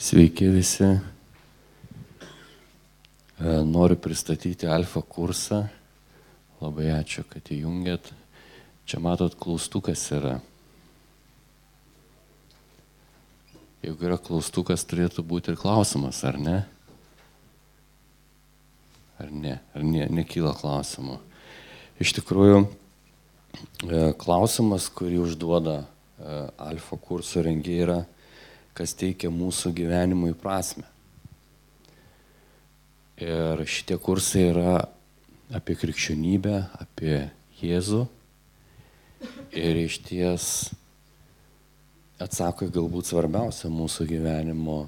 Sveiki visi. E, noriu pristatyti alfa kursą. Labai ačiū, kad įjungėt. Čia matot, klaustukas yra. Jeigu yra klaustukas, turėtų būti ir klausimas, ar ne? Ar ne? Ar ne, nekyla klausimų? Iš tikrųjų, e, klausimas, kurį užduoda e, alfa kurso rengėjai yra, kas teikia mūsų gyvenimui prasme. Ir šitie kursai yra apie krikščionybę, apie Jėzų. Ir iš ties atsako į galbūt svarbiausią mūsų gyvenimo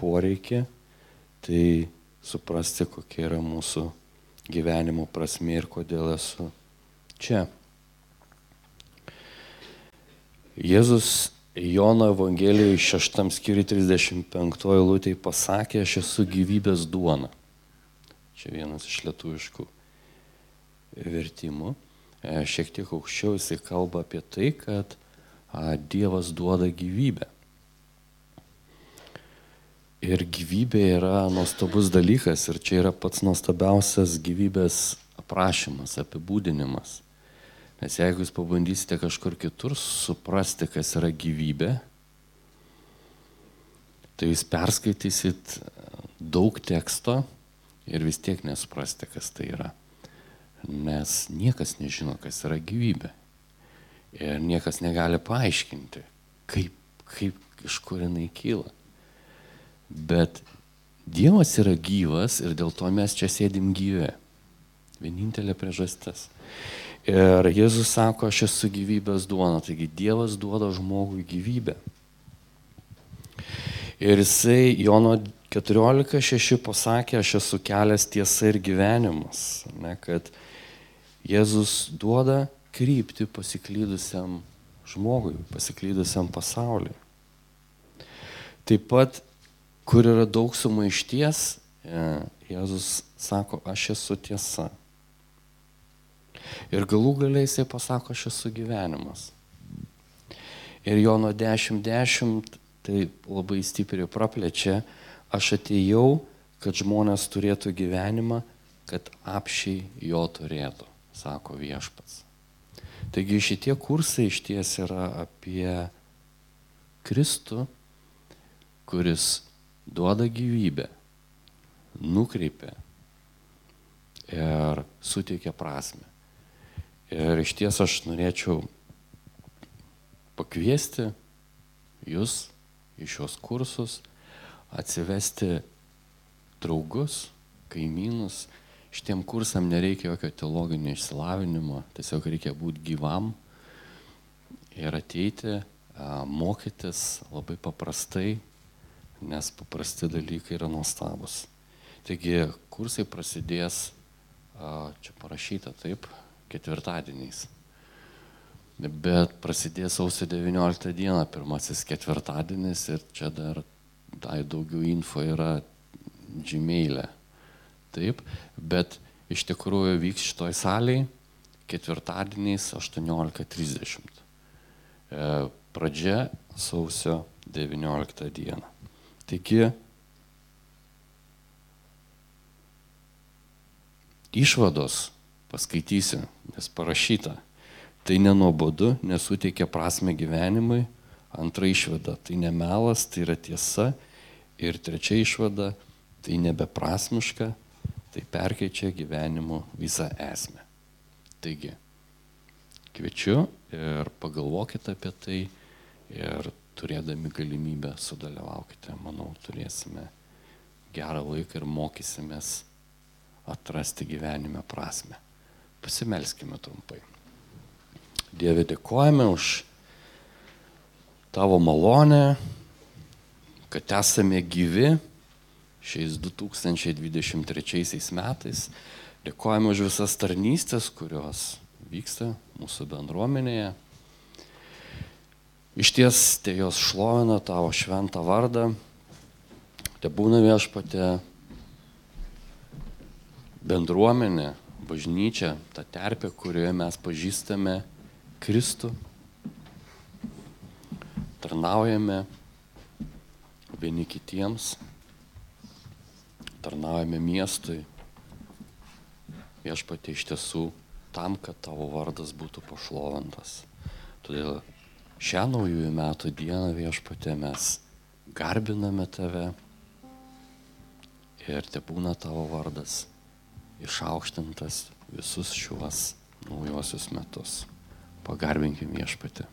poreikį, tai suprasti, kokia yra mūsų gyvenimo prasme ir kodėl esu čia. Jėzus Jono Evangelijoje 6 skyriui 35 lūtėje pasakė, aš esu gyvybės duona. Čia vienas iš lietuviškų vertimų. E, šiek tiek aukščiau jisai kalba apie tai, kad Dievas duoda gyvybę. Ir gyvybė yra nuostabus dalykas ir čia yra pats nuostabiausias gyvybės aprašymas, apibūdinimas. Nes jeigu jūs pabandysite kažkur kitur suprasti, kas yra gyvybė, tai jūs perskaitysit daug teksto ir vis tiek nesuprasti, kas tai yra. Nes niekas nežino, kas yra gyvybė. Ir niekas negali paaiškinti, kaip, kaip iš kur jinai kyla. Bet Dievas yra gyvas ir dėl to mes čia sėdim gyvi. Vienintelė priežastis. Ir Jėzus sako, aš esu gyvybės duona, taigi Dievas duoda žmogui gyvybę. Ir jisai Jono 14.6 pasakė, aš esu kelias tiesa ir gyvenimas, ne, kad Jėzus duoda krypti pasiklydusiam žmogui, pasiklydusiam pasauliui. Taip pat, kur yra daug sumaišties, e, Jėzus sako, aš esu tiesa. Ir galų galiai jisai pasako, aš esu gyvenimas. Ir Jono 10.10 10, tai labai stipriai praplečia, aš atėjau, kad žmonės turėtų gyvenimą, kad apšiai jo turėtų, sako viešpats. Taigi šitie kursai iš ties yra apie Kristų, kuris duoda gyvybę, nukreipia ir suteikia prasme. Ir iš ties aš norėčiau pakviesti jūs į šios kursus, atsivesti draugus, kaimynus. Šitiem kursam nereikia jokio teologinio išsilavinimo, tiesiog reikia būti gyvam ir ateiti, mokytis labai paprastai, nes paprasti dalykai yra nuostabus. Taigi kursai prasidės, čia parašyta taip, ketvirtadieniais. Bet prasidės sausio 19 dieną, pirmasis ketvirtadienis ir čia dar tai daugiau info yra Gmail'e. Taip, bet iš tikrųjų vyks šitoj saliai ketvirtadieniais 18.30. E, pradžia sausio 19 dieną. Taigi, išvados paskaitysiu, nes parašyta. Tai nenuobodu, nesuteikia prasme gyvenimui. Antra išvada - tai nemelas, tai yra tiesa. Ir trečia išvada - tai nebeprasmiška, tai perkeičia gyvenimo visą esmę. Taigi, kviečiu ir pagalvokite apie tai ir turėdami galimybę sudalyvaukite. Manau, turėsime gerą laiką ir mokysimės atrasti gyvenime prasme. Pasimelskime trumpai. Dieve, dėkojame už tavo malonę, kad esame gyvi šiais 2023 metais. Dėkojame už visas tarnystės, kurios vyksta mūsų bendruomenėje. Iš ties te jos šlovina tavo šventą vardą. Te būna viešpatė bendruomenė, bažnyčia, ta terpė, kurioje mes pažįstame Kristų, tarnaujame, vieni kitiems, tarnaujame miestui. Viešpatė iš tiesų tam, kad tavo vardas būtų pašlovintas. Todėl šią naujųjų metų dieną viešpatė mes garbiname tave ir te būna tavo vardas išaukštintas visus šiuos naujosius metus. Pagarbinkim viešpatį.